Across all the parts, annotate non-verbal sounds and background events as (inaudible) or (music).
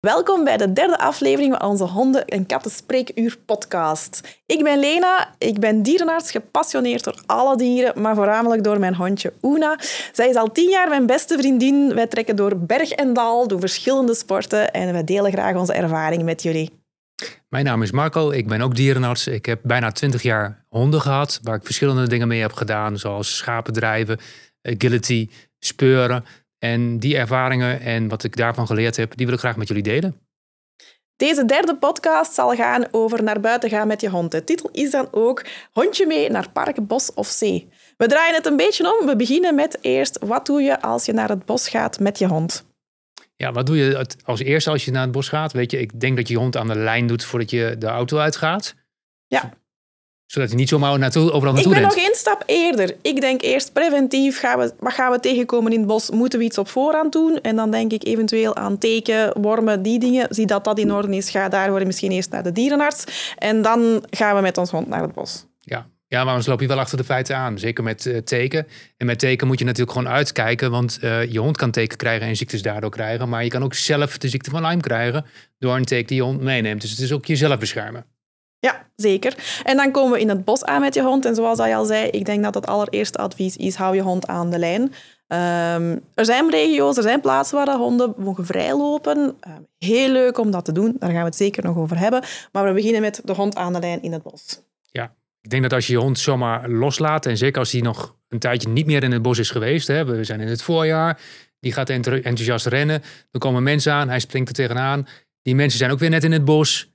Welkom bij de derde aflevering van onze Honden- en Katten Spreekuur podcast. Ik ben Lena, ik ben dierenarts, gepassioneerd door alle dieren, maar voornamelijk door mijn hondje Oena. Zij is al tien jaar mijn beste vriendin. Wij trekken door berg en dal, doen verschillende sporten en we delen graag onze ervaring met jullie. Mijn naam is Marco, ik ben ook dierenarts. Ik heb bijna twintig jaar honden gehad, waar ik verschillende dingen mee heb gedaan, zoals schapen drijven, agility, speuren. En die ervaringen en wat ik daarvan geleerd heb, die wil ik graag met jullie delen. Deze derde podcast zal gaan over naar buiten gaan met je hond. De titel is dan ook Hondje mee naar park, bos of zee. We draaien het een beetje om. We beginnen met eerst, wat doe je als je naar het bos gaat met je hond? Ja, wat doe je als eerste als je naar het bos gaat? Weet je, ik denk dat je je hond aan de lijn doet voordat je de auto uitgaat. Ja zodat hij niet zomaar naartoe, overal naartoe Ik ben nog één stap eerder. Ik denk eerst preventief, gaan we, wat gaan we tegenkomen in het bos? Moeten we iets op voorhand doen? En dan denk ik eventueel aan teken, wormen, die dingen. Zie dat dat in orde is, ga daarvoor misschien eerst naar de dierenarts. En dan gaan we met ons hond naar het bos. Ja, ja, maar anders loop je wel achter de feiten aan. Zeker met uh, teken. En met teken moet je natuurlijk gewoon uitkijken. Want uh, je hond kan teken krijgen en ziektes daardoor krijgen. Maar je kan ook zelf de ziekte van Lyme krijgen door een teken die je hond meeneemt. Dus het is ook jezelf beschermen. Ja, zeker. En dan komen we in het bos aan met je hond. En zoals hij al zei, ik denk dat het allereerste advies is, hou je hond aan de lijn. Um, er zijn regio's, er zijn plaatsen waar de honden mogen vrijlopen. Um, heel leuk om dat te doen, daar gaan we het zeker nog over hebben. Maar we beginnen met de hond aan de lijn in het bos. Ja, ik denk dat als je je hond zomaar loslaat, en zeker als hij nog een tijdje niet meer in het bos is geweest, hè, we zijn in het voorjaar, die gaat enthousiast rennen, er komen mensen aan, hij springt er tegenaan. Die mensen zijn ook weer net in het bos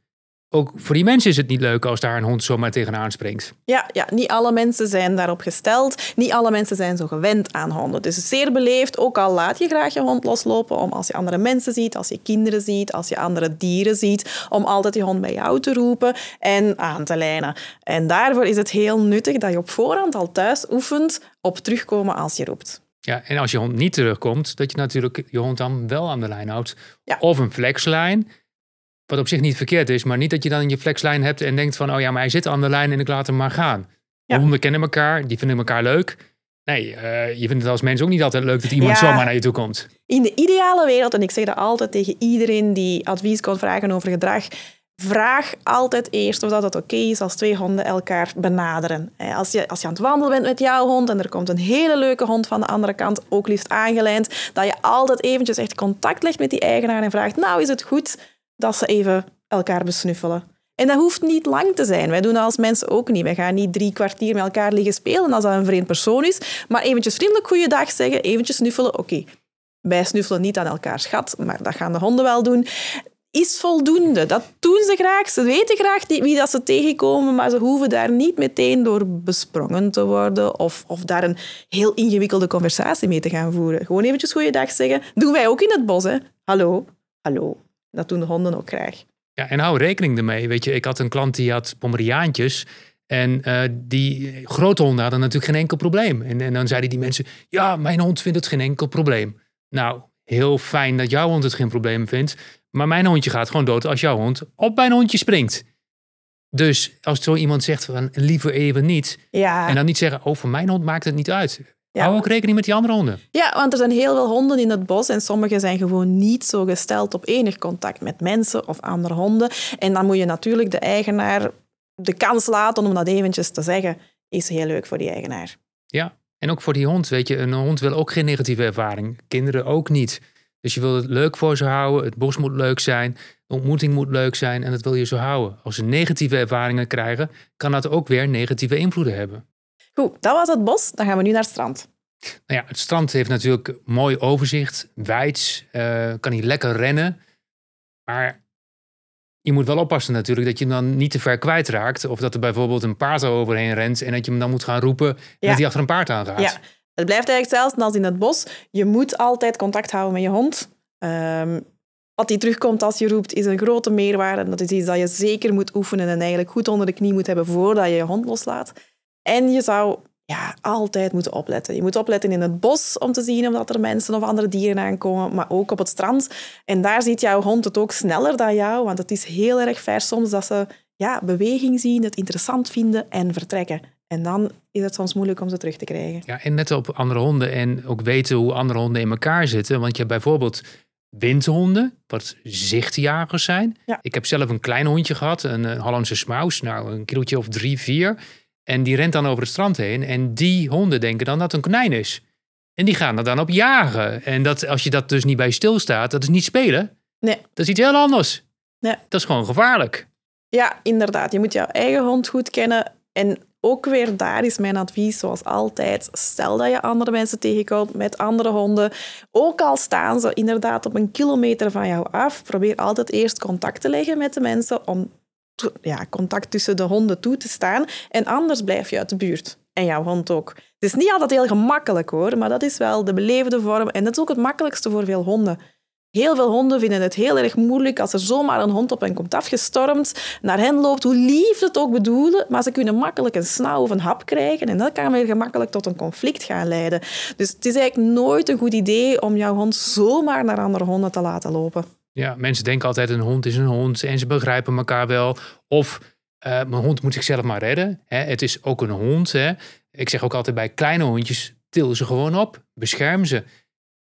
ook voor die mensen is het niet leuk als daar een hond zomaar tegenaan springt. Ja, ja, niet alle mensen zijn daarop gesteld. Niet alle mensen zijn zo gewend aan honden. Dus zeer beleefd, ook al laat je graag je hond loslopen, om als je andere mensen ziet, als je kinderen ziet, als je andere dieren ziet, om altijd je hond bij jou te roepen en aan te lijnen. En daarvoor is het heel nuttig dat je op voorhand al thuis oefent op terugkomen als je roept. Ja, en als je hond niet terugkomt, dat je natuurlijk je hond dan wel aan de lijn houdt. Of een flexlijn. Wat op zich niet verkeerd is, maar niet dat je dan je flexlijn hebt en denkt van, oh ja, maar hij zit aan de lijn en ik laat hem maar gaan. Ja. Honden kennen elkaar, die vinden elkaar leuk. Nee, uh, je vindt het als mens ook niet altijd leuk dat iemand zomaar naar je toe komt. In de ideale wereld, en ik zeg dat altijd tegen iedereen die advies kan vragen over gedrag, vraag altijd eerst of dat het oké is als twee honden elkaar benaderen. Als je, als je aan het wandelen bent met jouw hond en er komt een hele leuke hond van de andere kant, ook liefst aangelijnd, dat je altijd eventjes echt contact legt met die eigenaar en vraagt, nou is het goed dat ze even elkaar besnuffelen. En dat hoeft niet lang te zijn. Wij doen dat als mensen ook niet. Wij gaan niet drie kwartier met elkaar liggen spelen als dat een vreemd persoon is. Maar eventjes vriendelijk goeiedag zeggen, eventjes snuffelen. Oké, wij snuffelen niet aan elkaar schat, maar dat gaan de honden wel doen. Is voldoende. Dat doen ze graag. Ze weten graag wie dat ze tegenkomen, maar ze hoeven daar niet meteen door besprongen te worden of, of daar een heel ingewikkelde conversatie mee te gaan voeren. Gewoon eventjes goeiedag zeggen. Doen wij ook in het bos, hè? Hallo, hallo. Dat doen de honden ook graag. Ja, en hou rekening ermee. Weet je, ik had een klant die had Pomeriaantjes. En uh, die grote honden hadden natuurlijk geen enkel probleem. En, en dan zeiden die mensen, ja, mijn hond vindt het geen enkel probleem. Nou, heel fijn dat jouw hond het geen probleem vindt. Maar mijn hondje gaat gewoon dood als jouw hond op mijn hondje springt. Dus als zo iemand zegt van liever even niet. Ja. En dan niet zeggen, oh, voor mijn hond maakt het niet uit. Ja. Hou ook rekening met die andere honden. Ja, want er zijn heel veel honden in het bos en sommige zijn gewoon niet zo gesteld op enig contact met mensen of andere honden. En dan moet je natuurlijk de eigenaar de kans laten om dat eventjes te zeggen. Is heel leuk voor die eigenaar. Ja, en ook voor die hond. Weet je, een hond wil ook geen negatieve ervaring. Kinderen ook niet. Dus je wil het leuk voor ze houden. Het bos moet leuk zijn. De ontmoeting moet leuk zijn. En dat wil je zo houden. Als ze negatieve ervaringen krijgen, kan dat ook weer negatieve invloeden hebben. Goed, dat was het bos. Dan gaan we nu naar het strand. Nou ja, het strand heeft natuurlijk mooi overzicht, wijds, uh, kan hier lekker rennen. Maar je moet wel oppassen natuurlijk dat je hem dan niet te ver kwijtraakt. Of dat er bijvoorbeeld een paard overheen rent en dat je hem dan moet gaan roepen ja. dat hij achter een paard aangaat. Ja, het blijft eigenlijk hetzelfde als in het bos. Je moet altijd contact houden met je hond. Um, wat hij terugkomt als je roept, is een grote meerwaarde. Dat is iets dat je zeker moet oefenen en eigenlijk goed onder de knie moet hebben voordat je je hond loslaat. En je zou ja, altijd moeten opletten. Je moet opletten in het bos om te zien of er mensen of andere dieren aankomen, maar ook op het strand. En daar ziet jouw hond het ook sneller dan jou, want het is heel erg ver soms dat ze ja, beweging zien, het interessant vinden en vertrekken. En dan is het soms moeilijk om ze terug te krijgen. Ja, en net op andere honden en ook weten hoe andere honden in elkaar zitten. Want je hebt bijvoorbeeld windhonden, wat zichtjagers zijn. Ja. Ik heb zelf een klein hondje gehad, een, Hollandse smaus, nou een kilootje of drie, vier. En die rent dan over het strand heen. En die honden denken dan dat het een konijn is. En die gaan er dan op jagen. En dat, als je dat dus niet bij stilstaat, dat is niet spelen. Nee. Dat is iets heel anders. Nee. Dat is gewoon gevaarlijk. Ja, inderdaad. Je moet jouw eigen hond goed kennen. En ook weer daar is mijn advies, zoals altijd. Stel dat je andere mensen tegenkomt met andere honden. Ook al staan ze inderdaad op een kilometer van jou af, probeer altijd eerst contact te leggen met de mensen om ja, contact tussen de honden toe te staan. En anders blijf je uit de buurt. En jouw hond ook. Het is niet altijd heel gemakkelijk hoor, maar dat is wel de beleefde vorm. En dat is ook het makkelijkste voor veel honden. Heel veel honden vinden het heel erg moeilijk als er zomaar een hond op hen komt afgestormd, naar hen loopt, hoe lief het ook bedoelen, maar ze kunnen makkelijk een snauw of een hap krijgen en dat kan weer gemakkelijk tot een conflict gaan leiden. Dus het is eigenlijk nooit een goed idee om jouw hond zomaar naar andere honden te laten lopen. Ja, mensen denken altijd een hond is een hond en ze begrijpen elkaar wel. Of eh, mijn hond moet zichzelf maar redden. Hè? Het is ook een hond. Hè? Ik zeg ook altijd bij kleine hondjes, til ze gewoon op. Bescherm ze.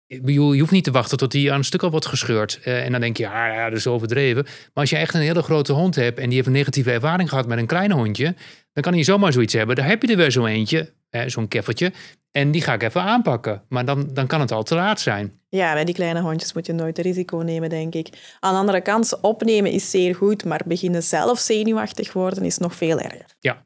Je hoeft niet te wachten tot die aan een stuk al wordt gescheurd. Eh, en dan denk je, ja, ja, dat is overdreven. Maar als je echt een hele grote hond hebt en die heeft een negatieve ervaring gehad met een klein hondje, dan kan hij zomaar zoiets hebben. Daar heb je er weer zo eentje, zo'n keffertje. En die ga ik even aanpakken. Maar dan, dan kan het al te laat zijn. Ja, bij die kleine hondjes moet je nooit een risico nemen, denk ik. Aan de andere kant, opnemen is zeer goed, maar beginnen zelf zenuwachtig worden is nog veel erger. Ja.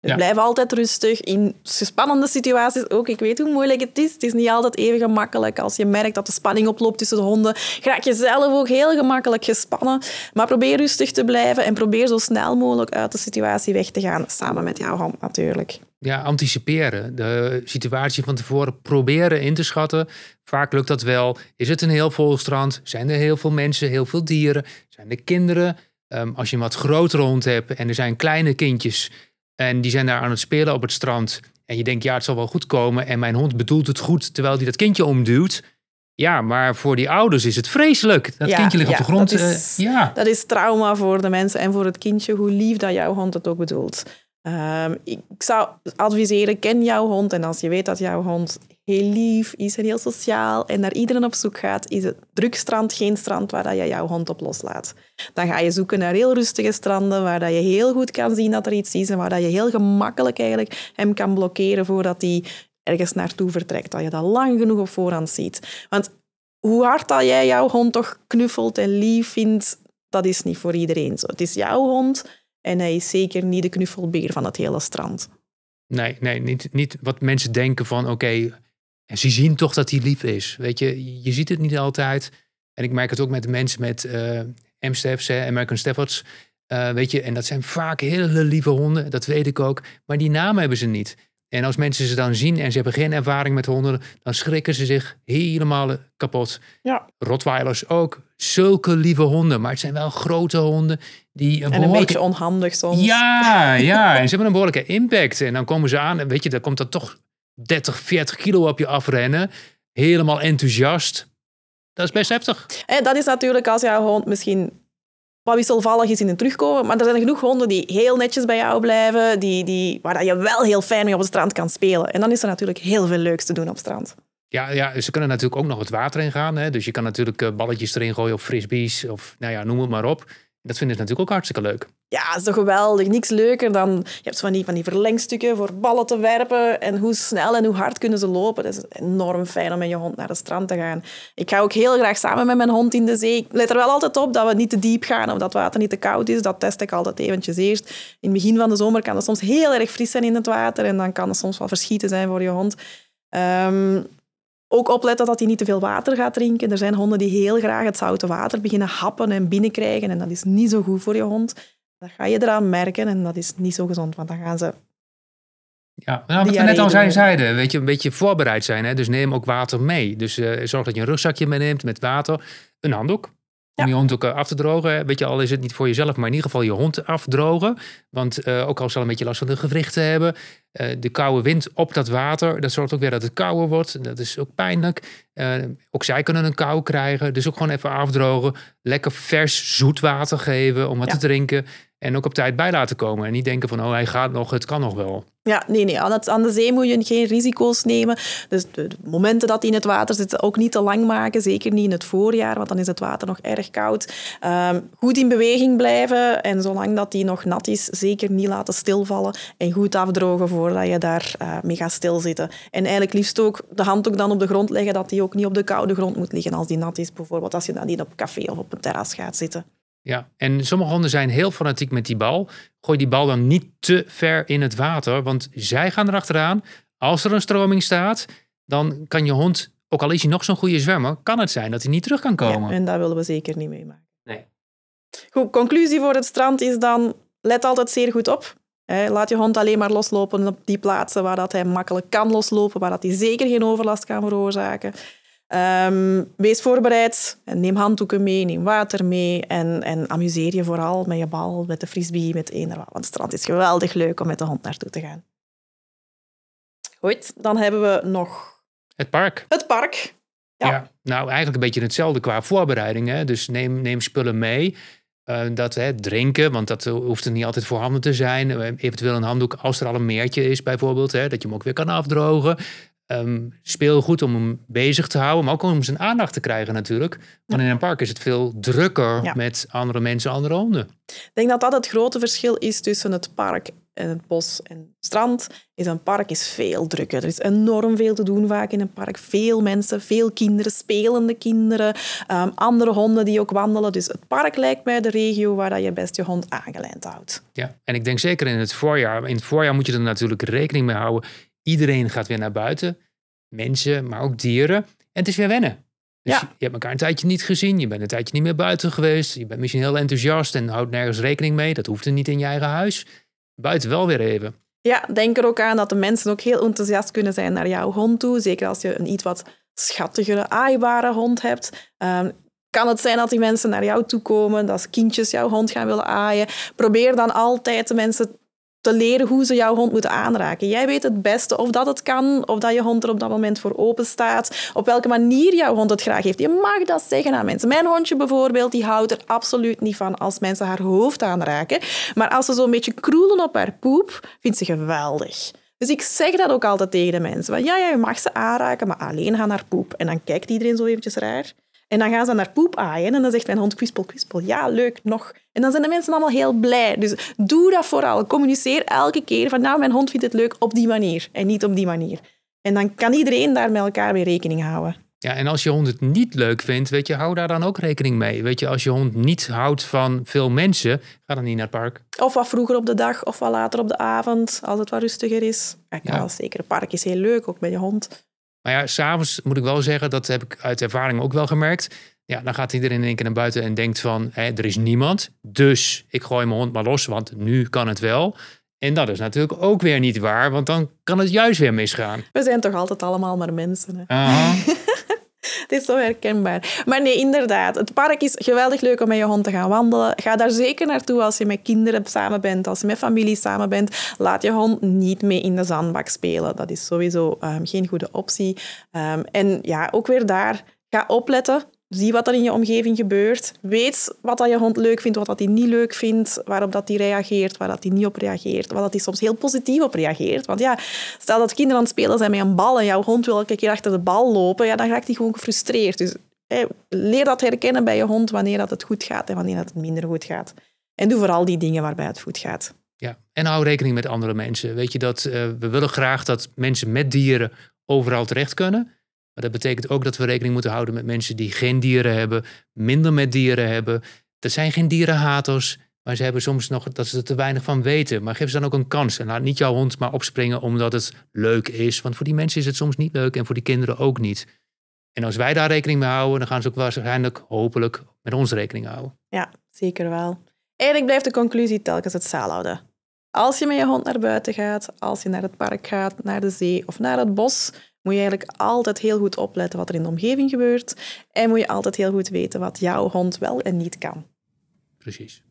Dus Ja. blijf altijd rustig in spannende situaties. Ook, ik weet hoe moeilijk het is. Het is niet altijd even gemakkelijk. Als je merkt dat de spanning oploopt tussen de honden, raak je zelf ook heel gemakkelijk gespannen. Maar probeer rustig te blijven en probeer zo snel mogelijk uit de situatie weg te gaan. Samen met jouw hond natuurlijk. Ja, anticiperen. De situatie van tevoren proberen in te schatten. Vaak lukt dat wel. Is het een heel vol strand? Zijn er heel veel mensen, heel veel dieren? Zijn er kinderen? Ehm, als je een wat grotere hond hebt en er zijn kleine kindjes en die zijn daar aan het spelen op het strand en je denkt, ja, het zal wel goed komen en mijn hond bedoelt het goed terwijl hij dat kindje omduwt. Ja, maar voor die ouders is het vreselijk. Dat Ja, kindje ligt ja, op de grond. dat is- eh, ja. Dat is trauma voor de mensen en voor het kindje, hoe lief dat jouw hond het ook bedoelt. Ehm, ik zou adviseren, ken jouw hond. En als je weet dat jouw hond heel lief is en heel sociaal en naar iedereen op zoek gaat, is het druk strand geen strand waar je jouw hond op loslaat. Dan ga je zoeken naar heel rustige stranden waar je heel goed kan zien dat er iets is en waar je heel gemakkelijk eigenlijk hem kan blokkeren voordat hij ergens naartoe vertrekt. Dat je dat lang genoeg op voorhand ziet. Want hoe hard dat jij jouw hond toch knuffelt en lief vindt, dat is niet voor iedereen zo. Het is jouw hond en hij is zeker niet de knuffelbeer van het hele strand. Nee, nee niet, niet wat mensen denken van oké, ze zien toch dat hij lief is. Weet je, je ziet het niet altijd. En ik merk het ook met mensen met eh M-Staffs, American Staffords. Eh, weet je, en dat zijn vaak hele lieve honden, dat weet ik ook. Maar die naam hebben ze niet. En als mensen ze dan zien en ze hebben geen ervaring met honden, dan schrikken ze zich helemaal kapot. Ja. Rottweilers ook, zulke lieve honden. Maar het zijn wel grote honden die een En een beetje onhandig soms. ja, ja, (laughs) en ze hebben een behoorlijke impact. En dan komen ze aan, en weet je, dan komt er toch 30, 40 kilo op je afrennen. Helemaal enthousiast. Dat is best heftig. En dat is natuurlijk als jouw hond misschien wat wisselvallig is in het terugkomen. Maar er zijn genoeg honden die heel netjes bij jou blijven, die, die, waar je wel heel fijn mee op het strand kan spelen. En dan is er natuurlijk heel veel leuks te doen op het strand. Ja, ja, ze kunnen natuurlijk ook nog het water in gaan. Hè? Dus je kan natuurlijk eh, balletjes erin gooien of frisbees of nou ja, noem het maar op. Dat vinden ze natuurlijk ook hartstikke leuk. Ja, dat is toch geweldig. Niks leuker dan... Je hebt van die, van die verlengstukken voor ballen te werpen. En hoe snel en hoe hard kunnen ze lopen. Dat is enorm fijn om met je hond naar het strand te gaan. Ik ga ook heel graag samen met mijn hond in de zee. Ik let er wel altijd op dat we niet te diep gaan of dat water niet te koud is. Dat test ik altijd eventjes eerst. In het begin van de zomer kan het soms heel erg fris zijn in het water. En dan kan het soms wel verschieten zijn voor je hond. Ehm, ook opletten dat hij niet te veel water gaat drinken. Er zijn honden die heel graag het zoute water beginnen happen en binnenkrijgen. En dat is niet zo goed voor je hond. Dat ga je eraan merken en dat is niet zo gezond, want dan gaan ze... Ja, nou, wat we net al zijn, zeiden, weet je, een beetje voorbereid zijn. Hè? Dus neem ook water mee. Dus eh, zorg dat je een rugzakje meeneemt met water. Een handdoek. Om Ja. je hond ook eh, af te drogen. Weet je, al is het niet voor jezelf, maar in ieder geval je hond afdrogen. Want eh, ook al zal een beetje last van de gewrichten hebben. eh, de koude wind op dat water, dat zorgt ook weer dat het kouder wordt. Dat is ook pijnlijk. Ook zij kunnen een kou krijgen. Dus ook gewoon even afdrogen. Lekker vers zoet water geven om wat Ja. te drinken. En ook op tijd bij laten komen. En niet denken van, oh, hij gaat nog, het kan nog wel. Ja, nee, nee. Aan, de zee moet je geen risico's nemen. Dus de, momenten dat hij in het water zit, ook niet te lang maken. Zeker niet in het voorjaar, want dan is het water nog erg koud. Um, goed in beweging blijven. En zolang dat hij nog nat is, zeker niet laten stilvallen. En goed afdrogen voordat je daar uh, mee gaat stilzitten. En eigenlijk liefst ook de handdoek dan op de grond leggen, dat hij ook niet op de koude grond moet liggen als die nat is. Bijvoorbeeld als je dan niet op café of op een terras gaat zitten. Ja, en sommige honden zijn heel fanatiek met die bal. Gooi die bal dan niet te ver in het water, want zij gaan erachteraan. Als er een stroming staat, dan kan je hond, ook al is hij nog zo'n goede zwemmer, kan het zijn dat hij niet terug kan komen. Ja, en dat willen we zeker niet meemaken. Nee. Goed, conclusie voor het strand is dan, let altijd zeer goed op. Laat je hond alleen maar loslopen op die plaatsen waar dat hij makkelijk kan loslopen, waar dat hij zeker geen overlast kan veroorzaken. Um, wees voorbereid, neem handdoeken mee, neem water mee en, en amuseer je vooral met je bal, met de frisbee, met eender Want het strand is geweldig leuk om met de hond naartoe te gaan. Goed, dan hebben we nog... Het park. Het park. Ja. nou eigenlijk een beetje hetzelfde qua voorbereiding. Hè? Dus neem, neem spullen mee. Uh, dat hè, drinken, want dat hoeft er niet altijd voorhanden te zijn. Uh, eventueel een handdoek als er al een meertje is bijvoorbeeld. Hè, dat je hem ook weer kan afdrogen. Um, speelgoed om hem bezig te houden, maar ook om zijn aandacht te krijgen natuurlijk. Want in een park is het veel drukker met andere mensen, andere honden. Ik denk dat dat het grote verschil is tussen het park en het bos en het strand. Is een park is veel drukker. Er is enorm veel te doen vaak in een park. Veel mensen, veel kinderen, spelende kinderen, um, andere honden die ook wandelen. Dus het park lijkt mij de regio waar dat je best je hond aangelijnd houdt. Ja, en ik denk zeker in het voorjaar. In het voorjaar moet je er natuurlijk rekening mee houden Iedereen gaat weer naar buiten. Mensen, maar ook dieren. En het is weer wennen. Dus ja. je hebt elkaar een tijdje niet gezien. Je bent een tijdje niet meer buiten geweest. Je bent misschien heel enthousiast en houdt nergens rekening mee. Dat hoeft er niet in je eigen huis. Buiten wel weer even. Ja, denk er ook aan dat de mensen ook heel enthousiast kunnen zijn naar jouw hond toe. Zeker als je een iets wat schattigere, aaibare hond hebt. Um, kan het zijn dat die mensen naar jou toe komen, dat kindjes jouw hond gaan willen aaien. Probeer dan altijd de mensen te leren hoe ze jouw hond moeten aanraken. Jij weet het beste of dat het kan, of dat je hond er op dat moment voor open staat, op welke manier jouw hond het graag heeft. Je mag dat zeggen aan mensen. Mijn hondje bijvoorbeeld, die houdt er absoluut niet van als mensen haar hoofd aanraken. Maar als ze zo'n beetje kroelen op haar poep, vindt ze geweldig. Dus ik zeg dat ook altijd tegen de mensen. Ja, ja, je mag ze aanraken, maar alleen gaan naar poep. En dan kijkt iedereen zo eventjes raar. En dan gaan ze naar poep aaien en dan zegt mijn hond kwispel, kwispel. Ja, leuk, nog. En dan zijn de mensen allemaal heel blij. Dus doe dat vooral. Communiceer elke keer van nou, mijn hond vindt het leuk op die manier en niet op die manier. En dan kan iedereen daar met elkaar weer rekening houden. Ja, en als je hond het niet leuk vindt, weet je, hou daar dan ook rekening mee. Weet je, als je hond niet houdt van veel mensen, ga dan niet naar het park. Of wat vroeger op de dag of wat later op de avond, als het wat rustiger is. Ja, ja. zeker. Een park is heel leuk, ook met je hond. Maar ja, s'avonds moet ik wel zeggen, dat heb ik uit ervaring ook wel gemerkt. Ja, dan gaat iedereen in één keer naar buiten en denkt van, hé, er is niemand. Dus ik gooi mijn hond maar los, want nu kan het wel. En dat is natuurlijk ook weer niet waar, want dan kan het juist weer misgaan. We zijn toch altijd allemaal maar mensen. Hè? (laughs) (laughs) het is zo herkenbaar. Maar nee, inderdaad. Het park is geweldig leuk om met je hond te gaan wandelen. Ga daar zeker naartoe als je met kinderen samen bent, als je met familie samen bent. Laat je hond niet mee in de zandbak spelen. Dat is sowieso um, geen goede optie. Um, en ja, ook weer daar, ga opletten Zie wat er in je omgeving gebeurt. Weet wat dat je hond leuk vindt, wat dat hij niet leuk vindt, waarop dat hij reageert, waar dat hij niet op reageert, waar dat hij soms heel positief op reageert. Want ja, stel dat kinderen aan het spelen zijn met een bal en jouw hond wil elke keer achter de bal lopen, ja, dan raakt hij gewoon gefrustreerd. Dus leer dat herkennen bij je hond wanneer dat het goed gaat en wanneer dat het minder goed gaat. En doe vooral die dingen waarbij het goed gaat. Ja, en hou rekening met andere mensen. Weet je dat uh, we willen graag dat mensen met dieren overal terecht kunnen. Maar dat betekent ook dat we rekening moeten houden met mensen die geen dieren hebben, minder met dieren hebben. Er zijn geen dierenhaters, maar ze hebben soms nog dat ze er te weinig van weten. Maar geef ze dan ook een kans. En laat niet jouw hond maar opspringen omdat het leuk is. Want voor die mensen is het soms niet leuk en voor die kinderen ook niet. En als wij daar rekening mee houden, dan gaan ze ook waarschijnlijk, hopelijk, met ons rekening houden. Ja, zeker wel. Eigenlijk blijft de conclusie telkens het houden. Als je met je hond naar buiten gaat, als je naar het park gaat, naar de zee of naar het bos, moet je eigenlijk altijd heel goed opletten wat er in de omgeving gebeurt. En moet je altijd heel goed weten wat jouw hond wel en niet kan. Precies.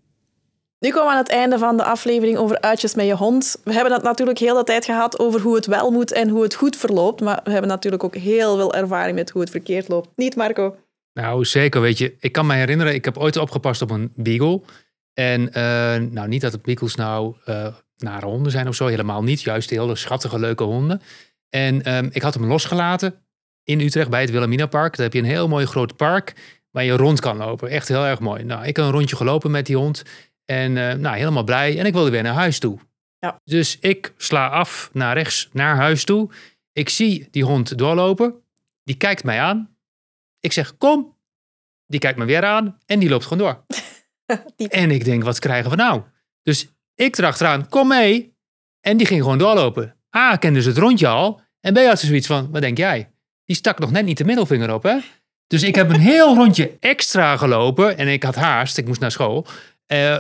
Nu komen we aan het einde van de aflevering over uitjes met je hond. We hebben het natuurlijk heel de tijd gehad over hoe het wel moet en hoe het goed verloopt. Maar we hebben natuurlijk ook heel veel ervaring met hoe het verkeerd loopt. Niet, Marco? Nou, zeker. Weet je, ik kan me herinneren, ik heb ooit opgepast op een beagle. En eh, nou, niet dat de Beagles nou uh, nare honden zijn of zo, helemaal niet. Juist hele schattige, leuke honden. En ehm, ik had hem losgelaten in Utrecht bij het Wilhelmina Park. Daar heb je een heel mooi groot park waar je rond kan lopen. Echt heel erg mooi. Nou, ik heb een rondje gelopen met die hond. En uh, nou, helemaal blij. En ik wilde weer naar huis toe. Ja. Dus ik sla af naar rechts naar huis toe. Ik zie die hond doorlopen. Die kijkt mij aan. Ik zeg, kom. Die kijkt me weer aan en die loopt gewoon door. (laughs) en ik denk, wat krijgen we nou? Dus ik erachteraan, kom mee. En die ging gewoon doorlopen. A, kende ze het rondje al. En B, had ze zoiets van, wat denk jij? Die stak nog net niet de middelvinger op, hè? Dus ik heb een heel rondje extra gelopen. En ik had haast, ik moest naar school. Uh,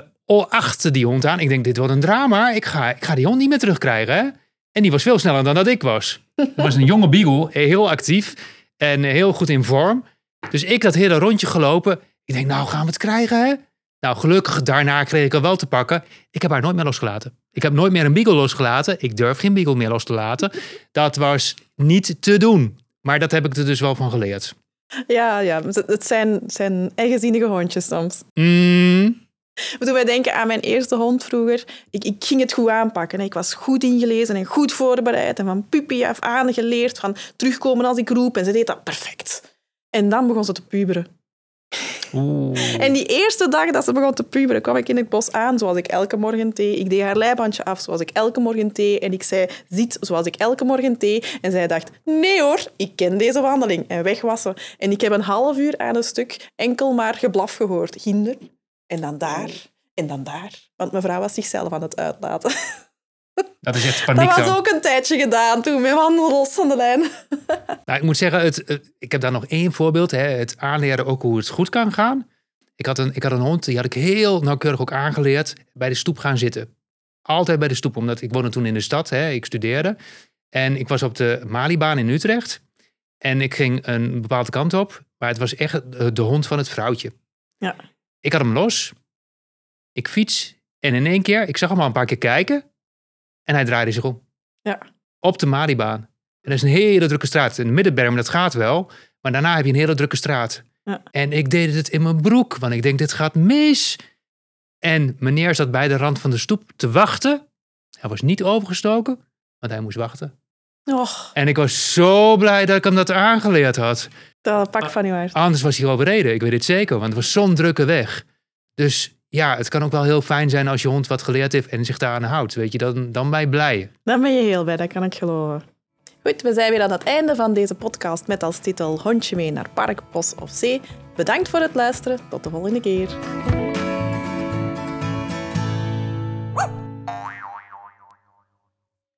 achter die hond aan. Ik denk, dit wordt een drama. Ik ga, ik ga die hond niet meer terugkrijgen? En die was veel sneller dan dat ik was. Dat was een jonge beagle, heel actief en heel goed in vorm. Dus ik dat hele rondje gelopen. Ik denk, nou gaan we het krijgen, hè? Nou, gelukkig daarna kreeg ik haar wel te pakken. Ik heb haar nooit meer losgelaten. Ik heb nooit meer een beagle losgelaten. Ik durf geen beagle meer los te laten. Dat was niet te doen. Maar dat heb ik er dus wel van geleerd. Ja, ja. Het zijn, zijn eigenzinnige hondjes soms. Mm. Moeten wij denken aan mijn eerste hond vroeger. Ik, ik ging het goed aanpakken. Ik was goed ingelezen en goed voorbereid. En van puppy af aan geleerd van terugkomen als ik roep. En ze deed dat perfect. En dan begon ze te puberen. En die eerste dag dat ze begon te puberen, kwam ik in het bos aan zoals ik elke morgen thee. Ik deed haar leibandje af zoals ik elke morgen thee. En ik zei, zit zoals ik elke morgen thee. En zij dacht, nee hoor, ik ken deze wandeling. En weg. En ik heb een half uur aan een stuk enkel maar geblaf gehoord. Hinder. En dan daar. En dan daar. Want mevrouw was zichzelf aan het uitlaten. (laughs) Dat is echt paniek Dat was ook een tijdje gedaan toen, met handen los van de lijn. (laughs) Nou, ik moet zeggen, het, ik heb daar nog één voorbeeld. Hè, het aanleren ook hoe het goed kan gaan. Ik had, een, ik had een hond, die had ik heel nauwkeurig ook aangeleerd. Bij de stoep gaan zitten. Altijd bij de stoep, omdat ik woonde toen in de stad. Hè, ik studeerde. En ik was op de Malibaan in Utrecht. En ik ging een bepaalde kant op. Maar het was echt de hond van het vrouwtje. Ja. Ik had hem los. Ik fiets. En in één keer, ik zag hem al een paar keer kijken. En hij draaide zich om. Ja. Op de Maribaan. En dat is een hele drukke straat. In de Middenberm, dat gaat wel. Maar daarna heb je een hele drukke straat. Ja. En ik deed het in mijn broek. Want ik denk, dit gaat mis. En meneer zat bij de rand van de stoep te wachten. Hij was niet overgestoken, want hij moest wachten. Och, En ik was zo blij dat ik hem dat aangeleerd had. dat pak van uw hart. Anders was hij overreden, ik weet het zeker. Want het was zo'n drukke weg. Dus ja, het kan ook wel heel fijn zijn als je hond wat geleerd heeft en zich daaraan houdt. Weet je, dan, dan ben je blij. Dan ben je heel blij, dat kan ik geloven. Goed, we zijn weer aan het einde van deze podcast met als titel Hondje mee naar park, bos of zee. Bedankt voor het luisteren. Tot de volgende keer.